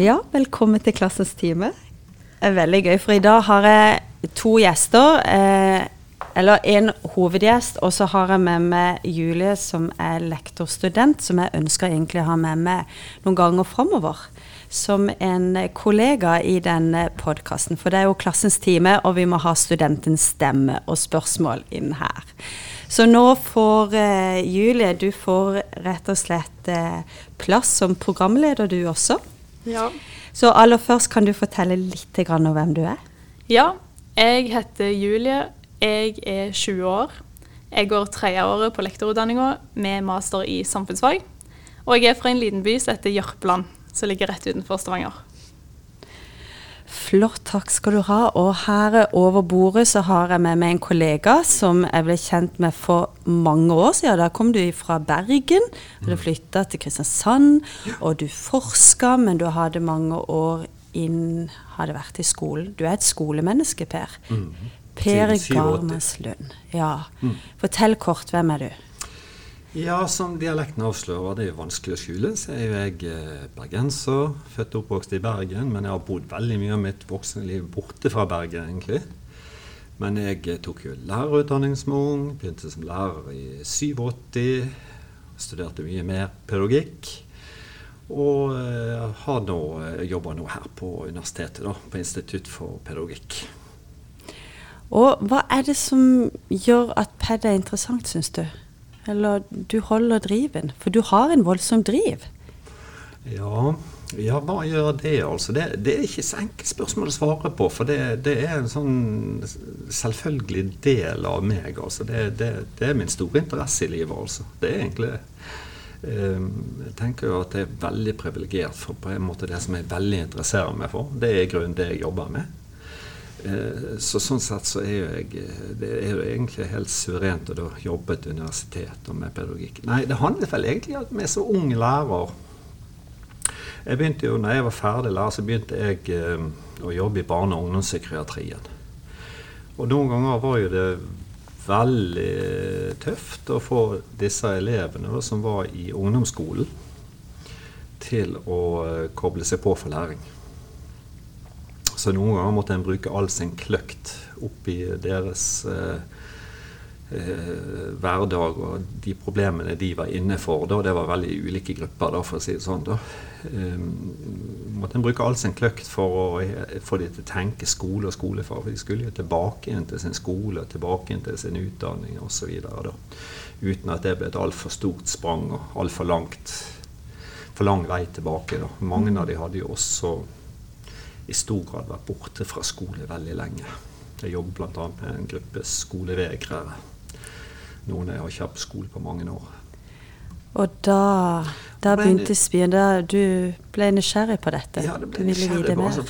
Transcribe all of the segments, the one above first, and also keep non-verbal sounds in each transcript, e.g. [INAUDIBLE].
Ja, velkommen til Klassens time. Veldig gøy, for i dag har jeg to gjester. Eh, eller en hovedgjest, og så har jeg med meg Julie, som er lektorstudent, som jeg ønsker egentlig å ha med meg noen ganger framover. Som en kollega i denne podkasten. For det er jo klassens time, og vi må ha studentens stemme og spørsmål inn her. Så nå får eh, Julie, du får rett og slett eh, plass som programleder, du også. Ja. Så aller først kan du fortelle litt om hvem du er? ja. Jeg heter Julie. Jeg er 20 år. Jeg går tredjeåret på lektorutdanninga med master i samfunnsfag. Og jeg er fra en liten by som heter Jørpeland, som ligger rett utenfor Stavanger. Flott, takk skal du ha. Og her over bordet så har jeg med meg en kollega som jeg ble kjent med for mange år siden. Da kom du fra Bergen, og du flytta til Kristiansand, og du forska, men du hadde mange år inn Hadde vært i skolen. Du er et skolemenneske, Per. Per Siden 87. Garmeslund. Ja. Mm. Fortell kort, hvem er du? Ja, som dialekten avslører, det er jo vanskelig å skjule, så er jo jeg eh, bergenser. Født og oppvokst i Bergen, men jeg har bodd veldig mye av mitt voksne liv borte fra Bergen, egentlig. Men jeg eh, tok jo lærerutdanning som ung, begynte som lærer i 87. Studerte mye mer pedagogikk. Og eh, har nå, jobber nå her på universitetet, da, på Institutt for pedagogikk. Og hva er det som gjør at PED er interessant, syns du? Eller du holder driven? For du har en voldsom driv. Ja, ja, hva gjør det, altså? Det, det er ikke så enkelt spørsmål å svare på. For det, det er en sånn selvfølgelig del av meg. altså. Det, det, er min store interesse i livet, altså. Det er egentlig eh, Jeg tenker jo at jeg er veldig privilegert for på en måte det som jeg veldig interesserer meg for. Det er i grunnen det jeg jobber med. Eh, så sånn sett så er jo jeg Det er jo egentlig helt suverent å jobbe et universitet og med pedagogikk. Nei, det handlet vel egentlig om at vi er så ung lærer jeg begynte jo, når jeg var ferdig lærer, så begynte jeg eh, å jobbe i barne- og ungdomspsykiatrien. Og noen ganger var jo det veldig tøft å få disse elevene da, som var i ungdomsskolen, til å eh, koble seg på for læring. Så noen ganger måtte en bruke all sin kløkt oppi deres eh, eh, hverdag og de problemene de var inne for. Da, det var veldig ulike grupper, da, for å si det sånn. da. Eh, måtte en bruke all sin kløkt for å eh, få de til å tenke skole og skolefag. For de skulle jo tilbake igjen til sin skole, tilbake igjen til sin utdanning osv. Uten at det ble et altfor stort sprang og altfor langt for lang vei tilbake. Da. Mange av de hadde jo også i stor grad vært borte fra skole veldig lenge. Jeg jobber bl.a. med en gruppe skolevegrere. Noen har ikke hatt på skole på mange år. Og da, da begynte spien. Da du ble nysgjerrig på dette. Ja, det ble nysgjerrig på altså,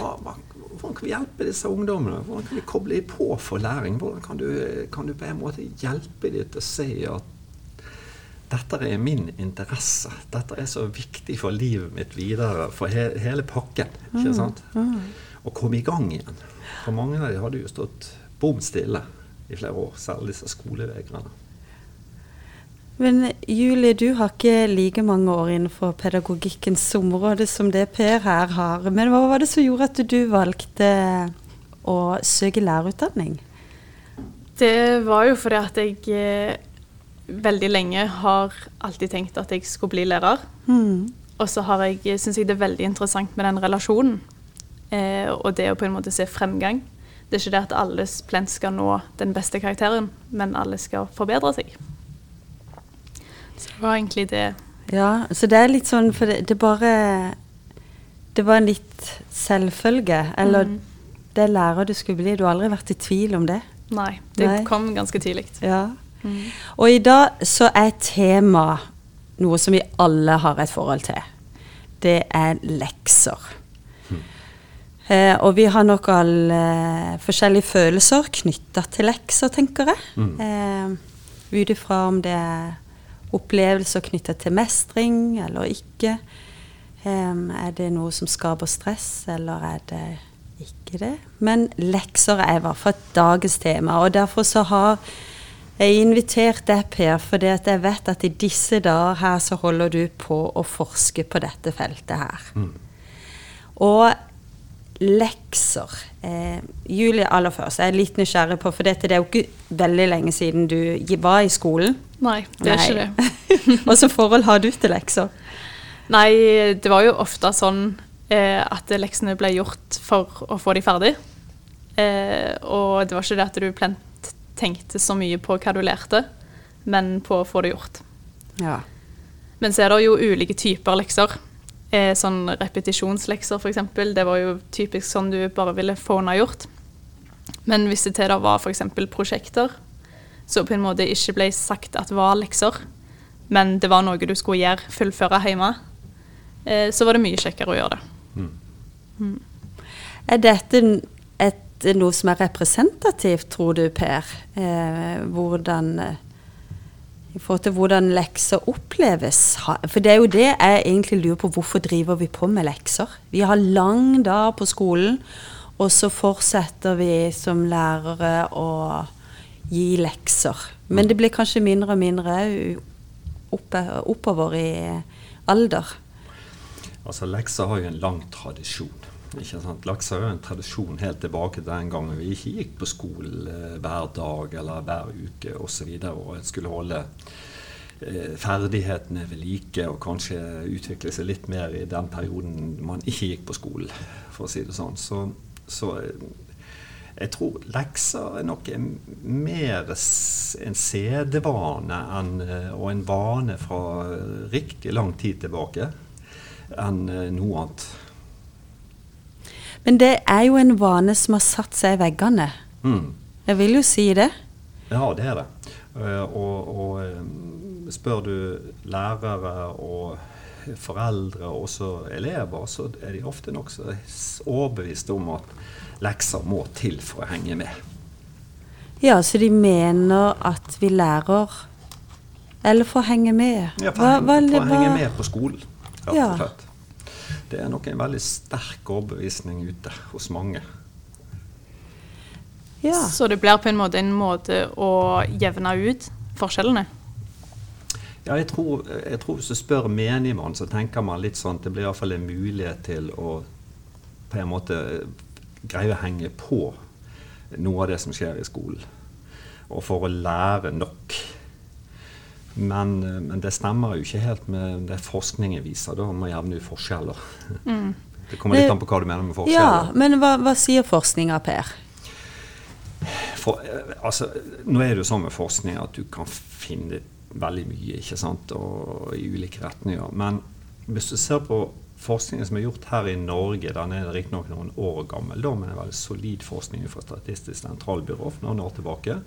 hvordan kan vi hjelpe disse ungdommene? Hvordan kan vi koble dem på for læring? Hvordan kan du, kan du på en måte hjelpe dem til å se at dette er min interesse. Dette er så viktig for livet mitt videre, for he, hele pakken. ikke sant? Å komme i gang igjen. For mange av dem hadde jo stått bom stille i flere år, særlig disse skolevegrene. Men Julie, du har ikke like mange år innenfor pedagogikkens område som det Per her har. Men hva var det som gjorde at du valgte å søke lærerutdanning? Det var jo fordi at jeg eh, veldig lenge har alltid tenkt at jeg skulle bli lærer. Mm. Og så syns jeg det er veldig interessant med den relasjonen. Eh, og det å på en måte se fremgang. Det er ikke det at alle plent skal nå den beste karakteren, men alle skal forbedre seg. Så det var egentlig det. Ja, så det er litt sånn For det, det bare Det var en litt selvfølge. Eller Mm. det er lærer du skulle bli. Du har aldri vært i tvil om det. Nei, det Nei. kom ganske tidlig. Ja. Og i dag så er tema noe som vi alle har et forhold til. Det er lekser. Eh, og vi har nok alle eh, forskjellige følelser knytta til lekser, tenker jeg. Mm. Eh, Ut ifra om det er opplevelser knytta til mestring eller ikke. Um, er det noe som skaper stress, eller er det ikke det? Men lekser er i hvert fall dagens tema, og derfor så har jeg invitert deg, Per, fordi at jeg vet at i disse dager her så holder du på å forske på dette feltet her. Mm. Og lekser. Eh, Julie, aller først, jeg er litt nysgjerrig på, for dette det er jo ikke veldig lenge siden du var i skolen. Nei, det er Nei. ikke det. [LAUGHS] Hvilket forhold har du til lekser? Nei, det var jo ofte sånn eh, at leksene ble gjort for å få de ferdig. Eh, og det var ikke det at du plent tenkte så mye på hva du lærte, men på å få det gjort. Ja. Men så er det jo ulike typer lekser. Eh, sånn repetisjonslekser f.eks. Det var jo typisk sånn du bare ville få unna gjort. Men hvis det til da var f.eks. prosjekter, så på en måte ikke ble sagt at det var lekser, men det var noe du skulle gjøre, fullføre hjemme, eh, så var det mye kjekkere å gjøre det. Er dette n- noe som er representativt, tror du, Per? Eh, hvordan eh, I forhold til hvordan lekser oppleves? For det er jo det jeg egentlig lurer på. Hvorfor driver vi på med lekser? Vi har lang dag på skolen, og så fortsetter vi som lærere å gi lekser. Men det blir kanskje mindre og mindre oppover i alder. Altså, Lekser har jo en lang tradisjon. Ikke sant? Lekser er jo en tradisjon helt tilbake til den gangen vi ikke gikk på skolen eh, hver dag eller hver uke osv. Og, en skulle holde eh, ferdighetene ved like og kanskje utvikle seg litt mer i den perioden man ikke gikk på skolen, for å si det sånn. Så, så eh, jeg tror lekser er nok mer en sedvane og en vane fra riktig lang tid tilbake enn noe annet. Men det er jo en vane som har satt seg i veggene. Mm. Jeg vil jo si det. Ja, det er det. Eh, og, og eh, spør du lærere og foreldre og også elever, så er de ofte nokså overbeviste overbevist om at lekser må til for å henge med. Ja, så de mener at vi lærer Eller for å henge med. Ja, for, Hva- å henge, for å henge med på skolen, rett og slett. Det er nok en veldig sterk overbevisning ute hos mange. Ja. Så det blir på en måte en måte å jevne ut forskjellene. Ja, jeg tror, jeg tror hvis du spør menigmann, så tenker man litt sånn at det blir iallfall en mulighet til å på en måte greie å henge på noe av det som skjer i skolen. Og for å lære nok. Men, men det stemmer jo ikke helt med det forskningen viser da, om å jevne ut forskjeller. Det kommer litt an på hva du mener med forskjeller. ja, men hva, hva sier forskninga, Per? For, eh, altså, nå er det jo sånn med forskning at du kan finne veldig mye ikke sant, og i ulike retninger. Men hvis du ser på forskningen som er gjort her i Norge, den er riktignok noen år gammel, da, men en veldig solid forskning fra Statistisk sentralbyrå for noen år tilbake,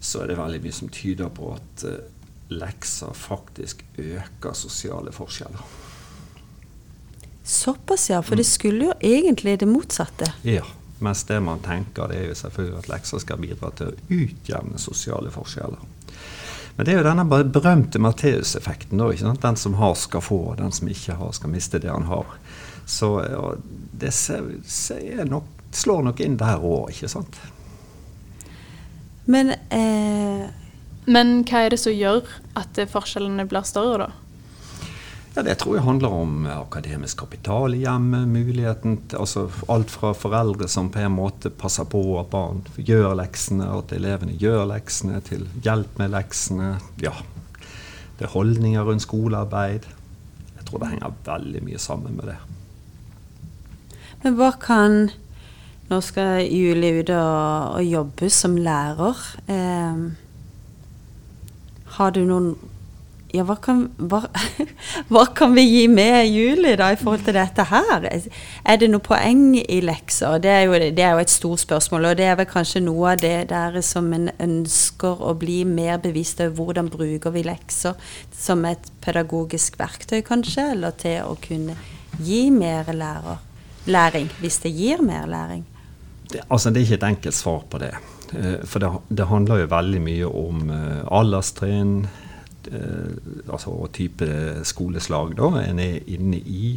så er det veldig mye som tyder på at eh, lekser faktisk øker sosiale forskjeller. Såpass, ja. For det skulle jo egentlig det motsatte. Ja, mens det man tenker, det er jo selvfølgelig at lekser skal bidra til å utjevne sosiale forskjeller. Men det er jo denne berømte Matteus-effekten. Den som har, skal få, og den som ikke har, skal miste det han har. Så det ser, ser nok, slår nok inn der òg, ikke sant? Men eh, Men hva er det som gjør at eh, forskjellene blir større, da? Ja, Det tror jeg handler om eh, akademisk kapital i hjemmet. muligheten til, altså Alt fra foreldre som på en måte passer på at barn gjør leksene, at elevene gjør leksene, til hjelp med leksene. Ja, det er holdninger rundt skolearbeid. Jeg tror det henger veldig mye sammen med det. Men hva kan Nå skal Julie ut og, og jobbe som lærer. Eh, har du noen Ja, hva kan, hva, [LAUGHS] hva kan vi gi med Julie da i forhold til dette her? Er det noe poeng i lekser? Det er, jo, det er jo et stort spørsmål, og det er vel kanskje noe av det der som en ønsker å bli mer bevisst over hvordan bruker vi lekser som et pedagogisk verktøy, kanskje, eller til å kunne gi mer lærer, læring, hvis det gir mer læring. det, altså det er ikke et enkelt svar på det. Eh, For det, det handler jo veldig mye om eh, alderstrinn eh, altså, og type skoleslag da, en er inne i.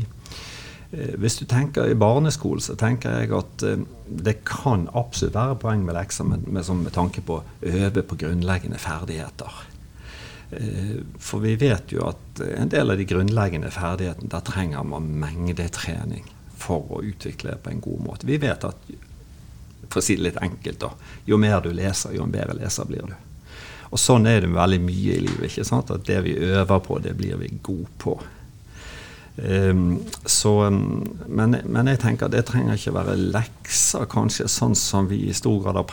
Hvis du tenker i barneskolen, så tenker jeg at det kan absolutt være poeng med lekser med, med, tanke på å øve på grunnleggende ferdigheter. For vi vet jo at en del av de grunnleggende ferdighetene, der trenger man mengdetrening for å utvikle på en god måte. Vi vet at for å si det litt enkelt, da, jo mer du leser, jo en bedre leser blir du. Og sånn er det veldig mye i livet. ikke sant? At det vi øver på, det blir vi gode på. Um, så, men, men, jeg tenker det trenger ikke være lekser, kanskje, sånn som vi i stor grad har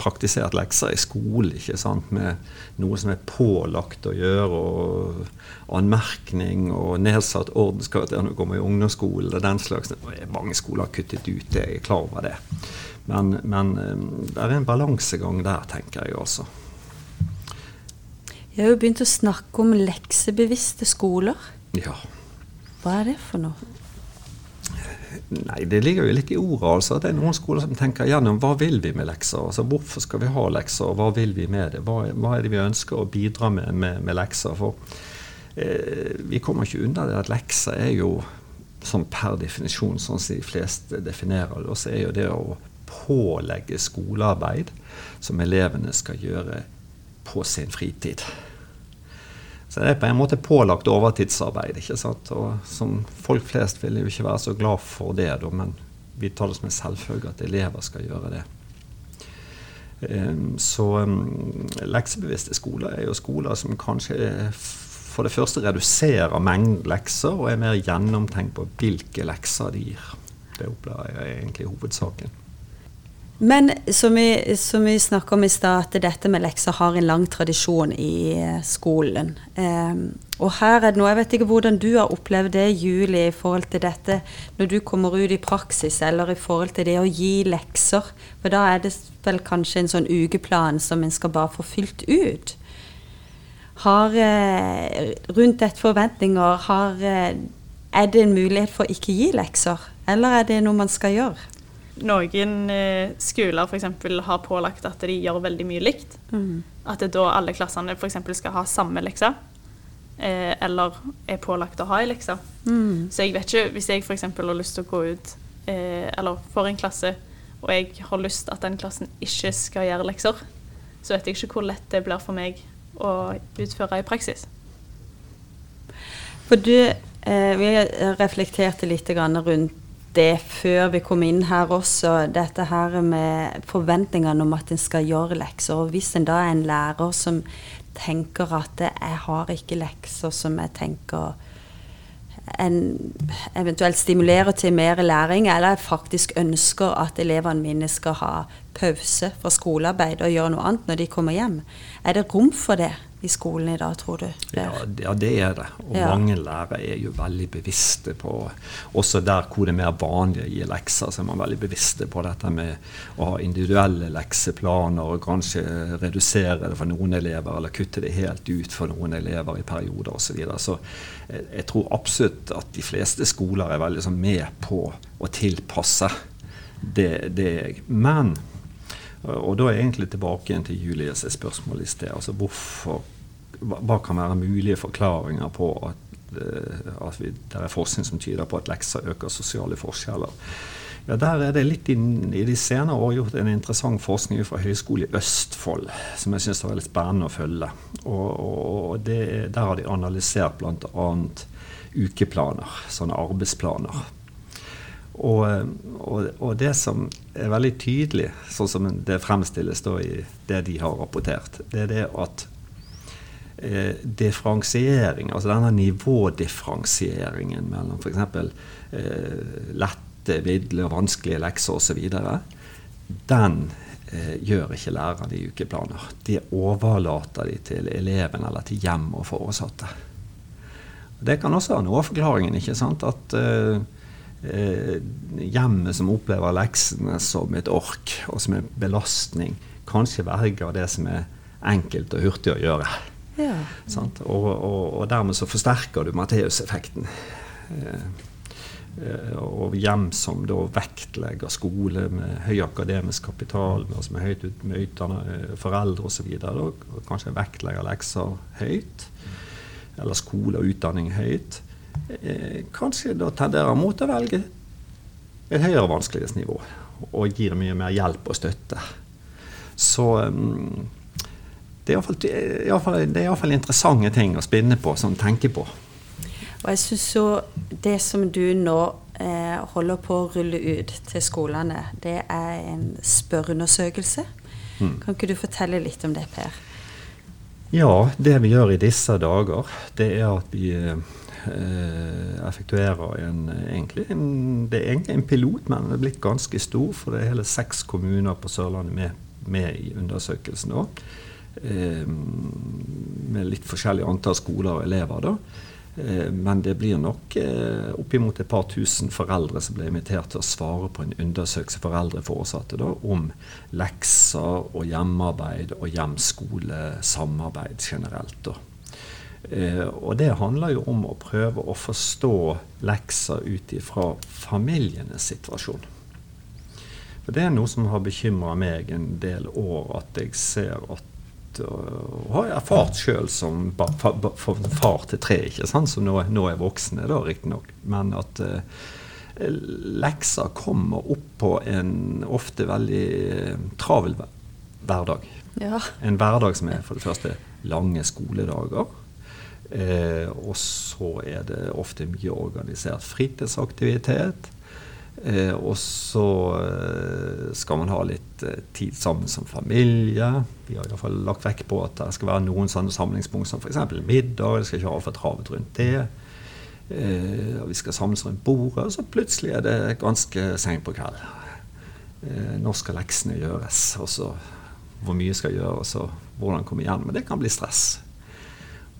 praktisert lekser i skolen ikke sant? med noe som er pålagt å gjøre, og anmerkning og nedsatt ordenskarakter når du kommer i ungdomsskolen og den slags. Mange skoler har kuttet ut det, jeg er klar over det. Men, men det er en balansegang der, tenker jeg også. Jeg har jo begynt å snakke om leksebevisste skoler. Ja. Hva er det for noe? Nei, Det ligger jo litt i ordet. altså. Det er noen skoler som tenker gjennom hva vil vi med lekser. Altså, Hvorfor skal vi ha lekser, og hva vil vi med det? Hva, hva er det vi ønsker å bidra med med, med lekser? For eh, vi kommer ikke unna det at lekser er jo sånn per definisjon, sånn som de fleste definerer det, så er jo det å pålegge skolearbeid som elevene skal gjøre på sin fritid. Så det er på en måte pålagt overtidsarbeid. ikke sant? Og som Folk flest vil jo ikke være så glad for det, da, men vi tar det som en selvfølge at elever skal gjøre det. Um, så um, leksebevisste skoler er jo skoler som kanskje for det første reduserer mengden lekser, og er mer gjennomtenkt på hvilke lekser de gir. Det opplever jeg egentlig hovedsaken. Men som vi, som vi snakka om i stad, at dette med lekser har en lang tradisjon i eh, skolen. Um, og her er det noe Jeg vet ikke hvordan du har opplevd det, Julie, i forhold til dette når du kommer ut i praksis, eller i forhold til det å gi lekser. For da er det vel kanskje en sånn ukeplan som en skal bare få fylt ut. Har eh, Rundt dette forventninger, har, eh, er det en mulighet for å ikke gi lekser? Eller er det noe man skal gjøre? Noen eh, skoler f.eks. har pålagt at de gjør veldig mye likt. Mm. At det er da alle klassene f.eks. skal ha samme lekse. Eh, eller er pålagt å ha ei lekse. Mm. Så jeg vet ikke, hvis jeg f.eks. har lyst til å gå ut eh, eller får en klasse, og jeg har lyst at den klassen ikke skal gjøre lekser, så vet jeg ikke hvor lett det blir for meg å utføre i praksis. For du, eh, Vi reflekterte litt rundt det før vi kom inn her også, dette her med forventningene om at en skal gjøre lekser. Og hvis en da er en lærer som tenker at 'jeg har ikke lekser', som jeg tenker en eventuelt stimulerer til mer læring, eller jeg faktisk ønsker at elevene mine skal ha pause fra skolearbeid og gjøre noe annet når de kommer hjem. Er det rom for det? I skolen i dag, tror du? Ja, ja, det er det. Og ja. mange lærere er jo veldig bevisste på Også der hvor det er mer vanlig å gi lekser, så er man veldig bevisste på dette med å ha individuelle lekseplaner og kanskje redusere det for noen elever, eller kutte det helt ut for noen elever i perioder osv. Så, videre. så jeg, jeg tror absolutt at de fleste skoler er veldig sånn med på å tilpasse det. det men og da er jeg egentlig tilbake igjen til Julies spørsmål i sted. Altså hvorfor, hva kan være mulige forklaringer på at, eh, at vi, det er forskning som tyder på at lekser øker sosiale forskjeller? Ja, Der er det litt inn, i de senere år gjort en interessant forskning fra Høgskolen i Østfold som jeg syns var litt spennende å følge. Og, og det, Der har de analysert bl.a. ukeplaner, sånne arbeidsplaner. Og, og, og, det som er veldig tydelig, sånn som det fremstilles da i det de har rapportert, det er det at eh, differensiering, altså denne nivådifferensieringen mellom f.eks. Eh, lette, midle og vanskelige lekser osv., den eh, gjør ikke lærerne i ukeplaner. De overlater de til eleven eller til hjem og foresatte. Det kan også ha noe av forklaringen. ikke sant, at eh, eh, hjemmet som opplever leksene som et ork og som en belastning, kanskje velger det som er enkelt og hurtig å gjøre. Ja. Og, og, og, dermed så forsterker du Matteus-effekten. Eh, eh, og hjem som da vektlegger skole med høy akademisk kapital, med, altså med høyt ut, med utdannede foreldre osv., kanskje vektlegger lekser høyt, eller skole og utdanning høyt eh, kanskje da tenderer mot å velge et høyere vanskelighetsnivå og gir mye mer hjelp og støtte. Så um, det er iallfall interessante ting å spinne på, som tenke på. Og jeg syns så det som du nå eh, holder på å rulle ut til skolene, det er en spørreundersøkelse. Mm. Kan ikke du fortelle litt om det, Per? Ja, det vi gjør i disse dager, det er at vi eh, effektuerer en, egentlig en, Det er egentlig en pilot, men den er blitt ganske stor. For det er hele seks kommuner på Sørlandet med, med i undersøkelsen. da. Eh, med litt forskjellig antall skoler og elever. da. Eh, men det blir nok eh, oppimot et par tusen foreldre som blir invitert til å svare på en undersøkelse foreldre foresatte da, om lekser og hjemmearbeid og hjem-skole-samarbeid generelt. da. Eh, og det handler jo om å prøve å forstå lekser ut ifra familienes situasjon. For Det er noe som har bekymra meg en del år, at jeg ser at og har erfart sjøl som far til tre, ikke sant? som nå, nå er voksne, da riktignok. Men at uh, lekser kommer opp på en ofte veldig travel hverdag. Ja. En hverdag som er for det første lange skoledager. Uh, og så er det ofte mye organisert fritidsaktivitet. Eh, og så eh, skal man ha litt eh, tid sammen som familie. Vi har i hvert fall lagt vekk på at det skal være noen sånne samlingspunkt som f.eks. middag. Det skal ikke ha for travet rundt det. Eh, og vi skal samles rundt bordet, og så plutselig er det ganske seint på kveld. Eh, når skal leksene gjøres? Og så hvor mye skal gjøres, og hvordan komme igjen. Men det kan bli stress.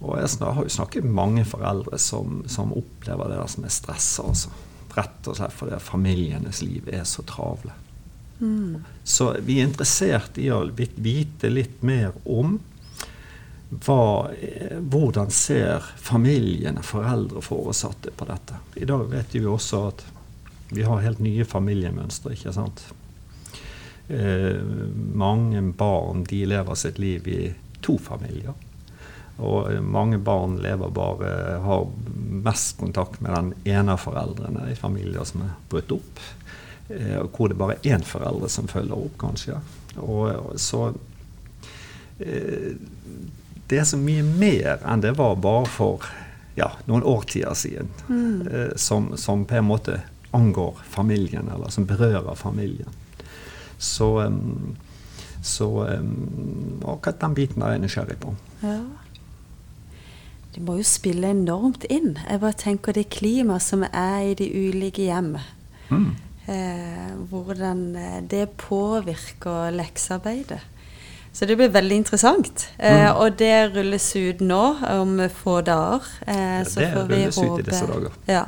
Og jeg har jo snakket med mange foreldre som, som opplever det der som er stress. altså. Rett og slett fordi familienes liv er så travle. Mm. Så vi er interessert i å vite litt mer om hva, hvordan ser familiene, foreldre og foresatte på dette. I dag vet vi også at vi har helt nye familiemønstre. ikke sant? Eh, mange barn de lever sitt liv i to familier. Og mange barn lever bare, har mest kontakt med den ene av foreldrene i familier som er brutt opp. Eh, hvor det bare er én foreldre som følger opp, kanskje. Og, så eh, Det er så mye mer enn det var bare for ja, noen årtier siden. Mm. Eh, som, som, på en måte angår familien, eller som berører familien. Så, så akkurat den biten er jeg nysgjerrig på. Ja. De må jo spille enormt inn. Jeg bare tenker det klimaet som er i de ulike hjem. Mm. Eh, hvordan eh, det påvirker leksearbeidet. Så det blir veldig interessant. Eh, mm. Og det rulles ut nå om få dager. Eh, ja, det rulles håpe, ut i disse dager. Ja.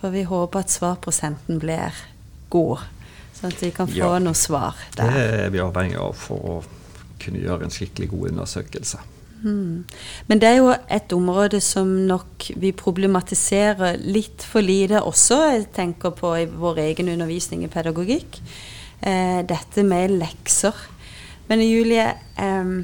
For vi håper at svarprosenten blir god, sånn at vi kan få ja, noe svar der. Det er vi avhengig av for å kunne gjøre en skikkelig god undersøkelse. Mm. Men det er jo et område som nok vi problematiserer litt for lite også, jeg tenker på i vår egen undervisning i pedagogikk. Eh, dette med lekser. Men Julie, eh,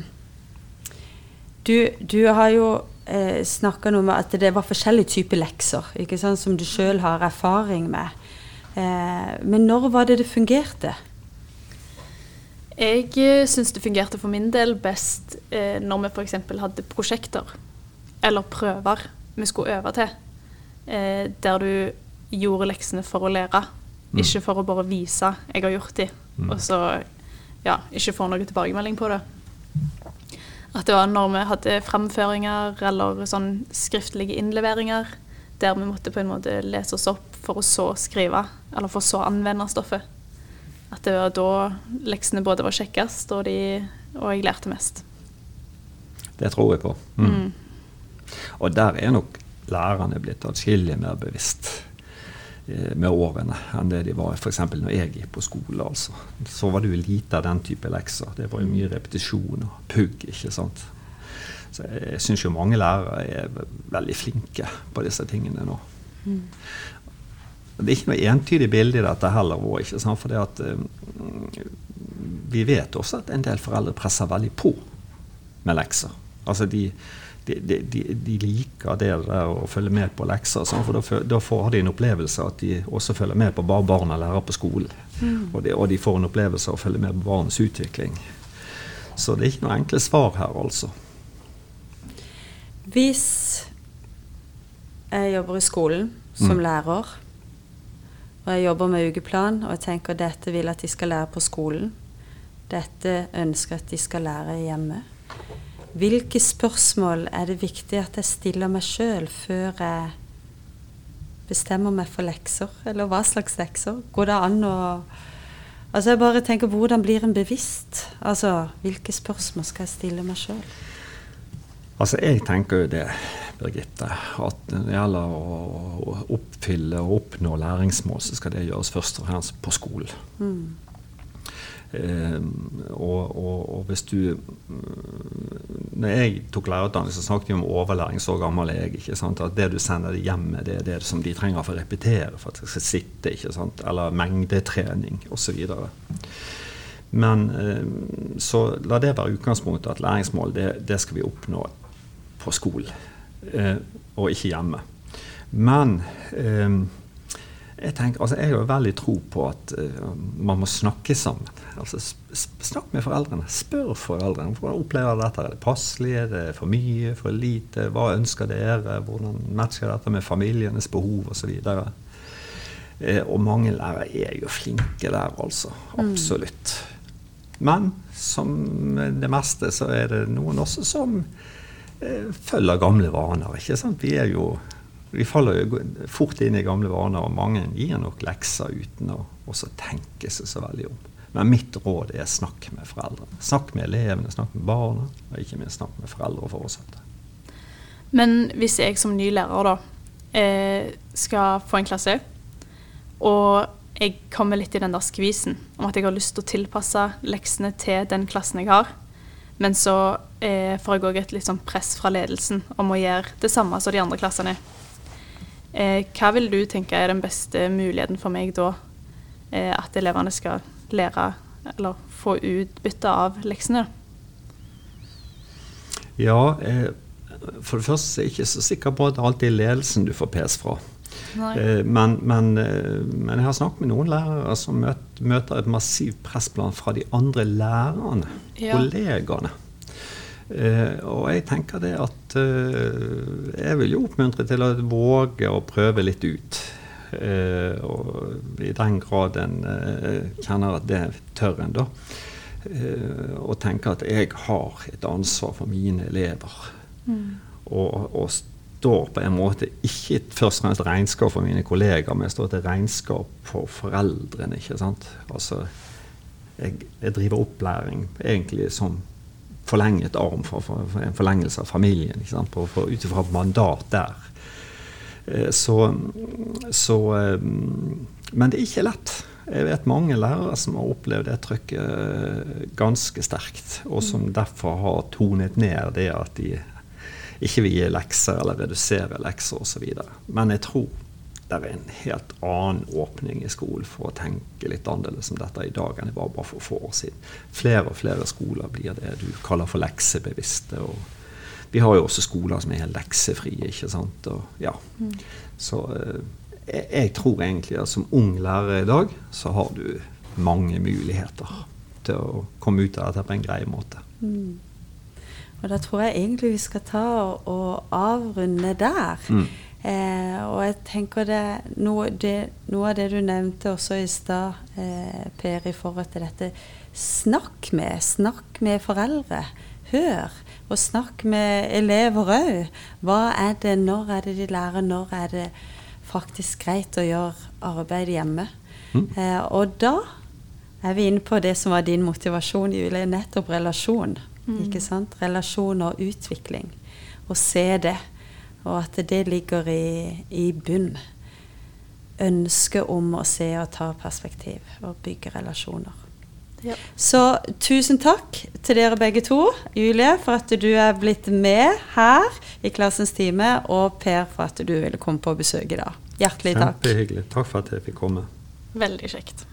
du, du, har jo eh, snakka noe om at det var forskjellige typer lekser, ikke sant, som du sjøl har erfaring med. Eh, men når var det det fungerte? Jeg eh, syns det fungerte for min del best eh, når vi f.eks. hadde prosjekter eller prøver vi skulle øve til, eh, der du gjorde leksene for å lære, mm. ikke for å bare vise jeg har gjort de, mm. og så ja, ikke få noe tilbakemelding på det. At det var når vi hadde framføringer eller sånn skriftlige innleveringer, der vi måtte på en måte lese oss opp for å så skrive, eller for å så anvende stoffet. At det var da leksene både var kjekkest, og, de, og jeg lærte mest. Det tror jeg på. Mm. Mm. Og der er nok lærerne blitt atskillig mer bevisst eh, med årene enn det de var f.eks. når jeg gikk på skole. altså. Så var det jo lite av den type lekser. Det var jo mye repetisjon og pugg. ikke sant? Så jeg syns jo mange lærere er veldig flinke på disse tingene nå. Mm. Det er ikke noe entydig bilde i dette heller. Ikke sant? For at, uh, vi vet også at en del foreldre presser veldig på med lekser. Altså de, de, de, de liker det der å følge med på lekser. Sånn, for da, da, får de en opplevelse at de også følger med på hva barna lærer på skolen. Mm. Og, og, de får en opplevelse av å følge med på barnets utvikling. Så det er ikke noe enkle svar her, altså. Hvis jeg jobber i skolen som mm. lærer, Og jeg jobber med ukeplan, og jeg tenker dette vil at de skal lære på skolen. Dette ønsker jeg at de skal lære hjemme. Hvilke spørsmål er det viktig at jeg stiller meg sjøl før jeg bestemmer meg for lekser? Eller hva slags lekser? Går det an å Altså jeg bare tenker hvordan blir en bevisst? Altså hvilke spørsmål skal jeg stille meg sjøl? Altså jeg tenker jo det, Birgitte, at når det gjelder å oppfylle og oppnå læringsmål, så skal det gjøres først og fremst på skolen. Mm. Eh, og, og, og, hvis du Når jeg tok lærerutdanning, så snakket vi om overlæring. Så gammel er jeg. ikke sant? At det du sender dem hjem med, det er det som de trenger for å repetere for at de skal sitte. ikke sant? Eller mengdetrening osv. Men eh, så la det være utgangspunktet at læringsmål det, det skal vi oppnå på skolen, eh, og ikke hjemme. Men eh, jeg, tenker, altså jeg har veldig tro på at uh, man må snakke sammen. Altså, snakk med foreldrene. Spør foreldrene. Hvordan opplever dette? Er det passelig? Er det for mye? For lite? Hva ønsker dere? Hvordan matcher dette med familienes behov osv.? Eh, og mange lærere er jo flinke der, altså. Mm. Absolutt. Men som det meste så er det noen også som følger gamle vaner. ikke sant? Vi jo vi faller jo fort inn i gamle vaner, og mange gir nok lekser uten å også tenke seg så veldig om. Men mitt råd er snakk med foreldrene. Snakk med elevene, snakk med barna, og ikke minst snakk med foreldre og foresatte. Men hvis jeg som ny lærer da eh, skal få en klasse, og jeg kommer litt i den der skvisen om at jeg har lyst til å tilpasse leksene til den klassen jeg har, men så eh, får jeg òg et litt sånn press fra ledelsen om å gjøre det samme som de andre klassene. Eh, hva vil du tenke er den beste muligheten for meg da? Eh, at elevene skal lære eller få utbytte av leksene? Ja, eh, for det første er jeg ikke så sikker på at det alltid er ledelsen du får pes fra. Eh, men, men, eh, men, jeg har snakket med noen lærere som møter et massivt pressplan fra de andre lærerne, ja. kollegaene. Uh, og jeg tenker det at uh, jeg vil jo oppmuntre til å våge å prøve litt ut. Uh, og i den grad en kjenner at det tør en, da. og tenker at jeg har et ansvar for mine elever. Mm. Og, og, står på en måte ikke først og fremst regnskap for mine kollegaer, men jeg står til regnskap for foreldrene. ikke sant? Altså, jeg, jeg driver opplæring egentlig som forlenget arm for, for, for en forlengelse av familien. Ut ifra mandat der. Eh, så, så, eh, Men det er ikke lett. Jeg vet mange lærere som har opplevd det trykket eh, ganske sterkt, og som mm. derfor har tonet ned det at de ikke vil gi lekser eller redusere lekser osv. Men jeg tror det er en helt annen åpning i skolen for å tenke litt annerledes om dette i dag enn det var bare for få år siden. Flere og flere skoler blir det du kaller for leksebevisste. og vi har jo også skoler som er helt leksefrie. ikke sant? Og, ja. Mm. Så eh, jeg, jeg, tror egentlig at som ung lærer i dag, så har du mange muligheter til å komme ut av dette på en grei måte. Mm. Og da tror jeg egentlig vi skal ta og avrunde der. Mm. Eh, og jeg tenker det noe, det noe, av det du nevnte også i stad, eh, Per, i forhold til dette Snakk med. Snakk med foreldre. Hør. Og snakk med elever òg. Hva er det, når er det de lærer, når er det faktisk greit å gjøre arbeid hjemme? Mm. Eh, og da er vi inne på det som var din motivasjon, Julie. Nettopp relasjon. Mm. Ikke sant? Relasjon og utvikling. Å se det. Og at det ligger i, i bunn. Ønsket om å se og ta perspektiv og bygge relasjoner. Ja. Så tusen takk til dere begge to. Julie, for at du er blitt med her i Klassens time. Og Per, for at du ville komme på besøk i dag. Hjertelig takk. Kjempehyggelig. Takk for at jeg fikk komme. Veldig kjekt.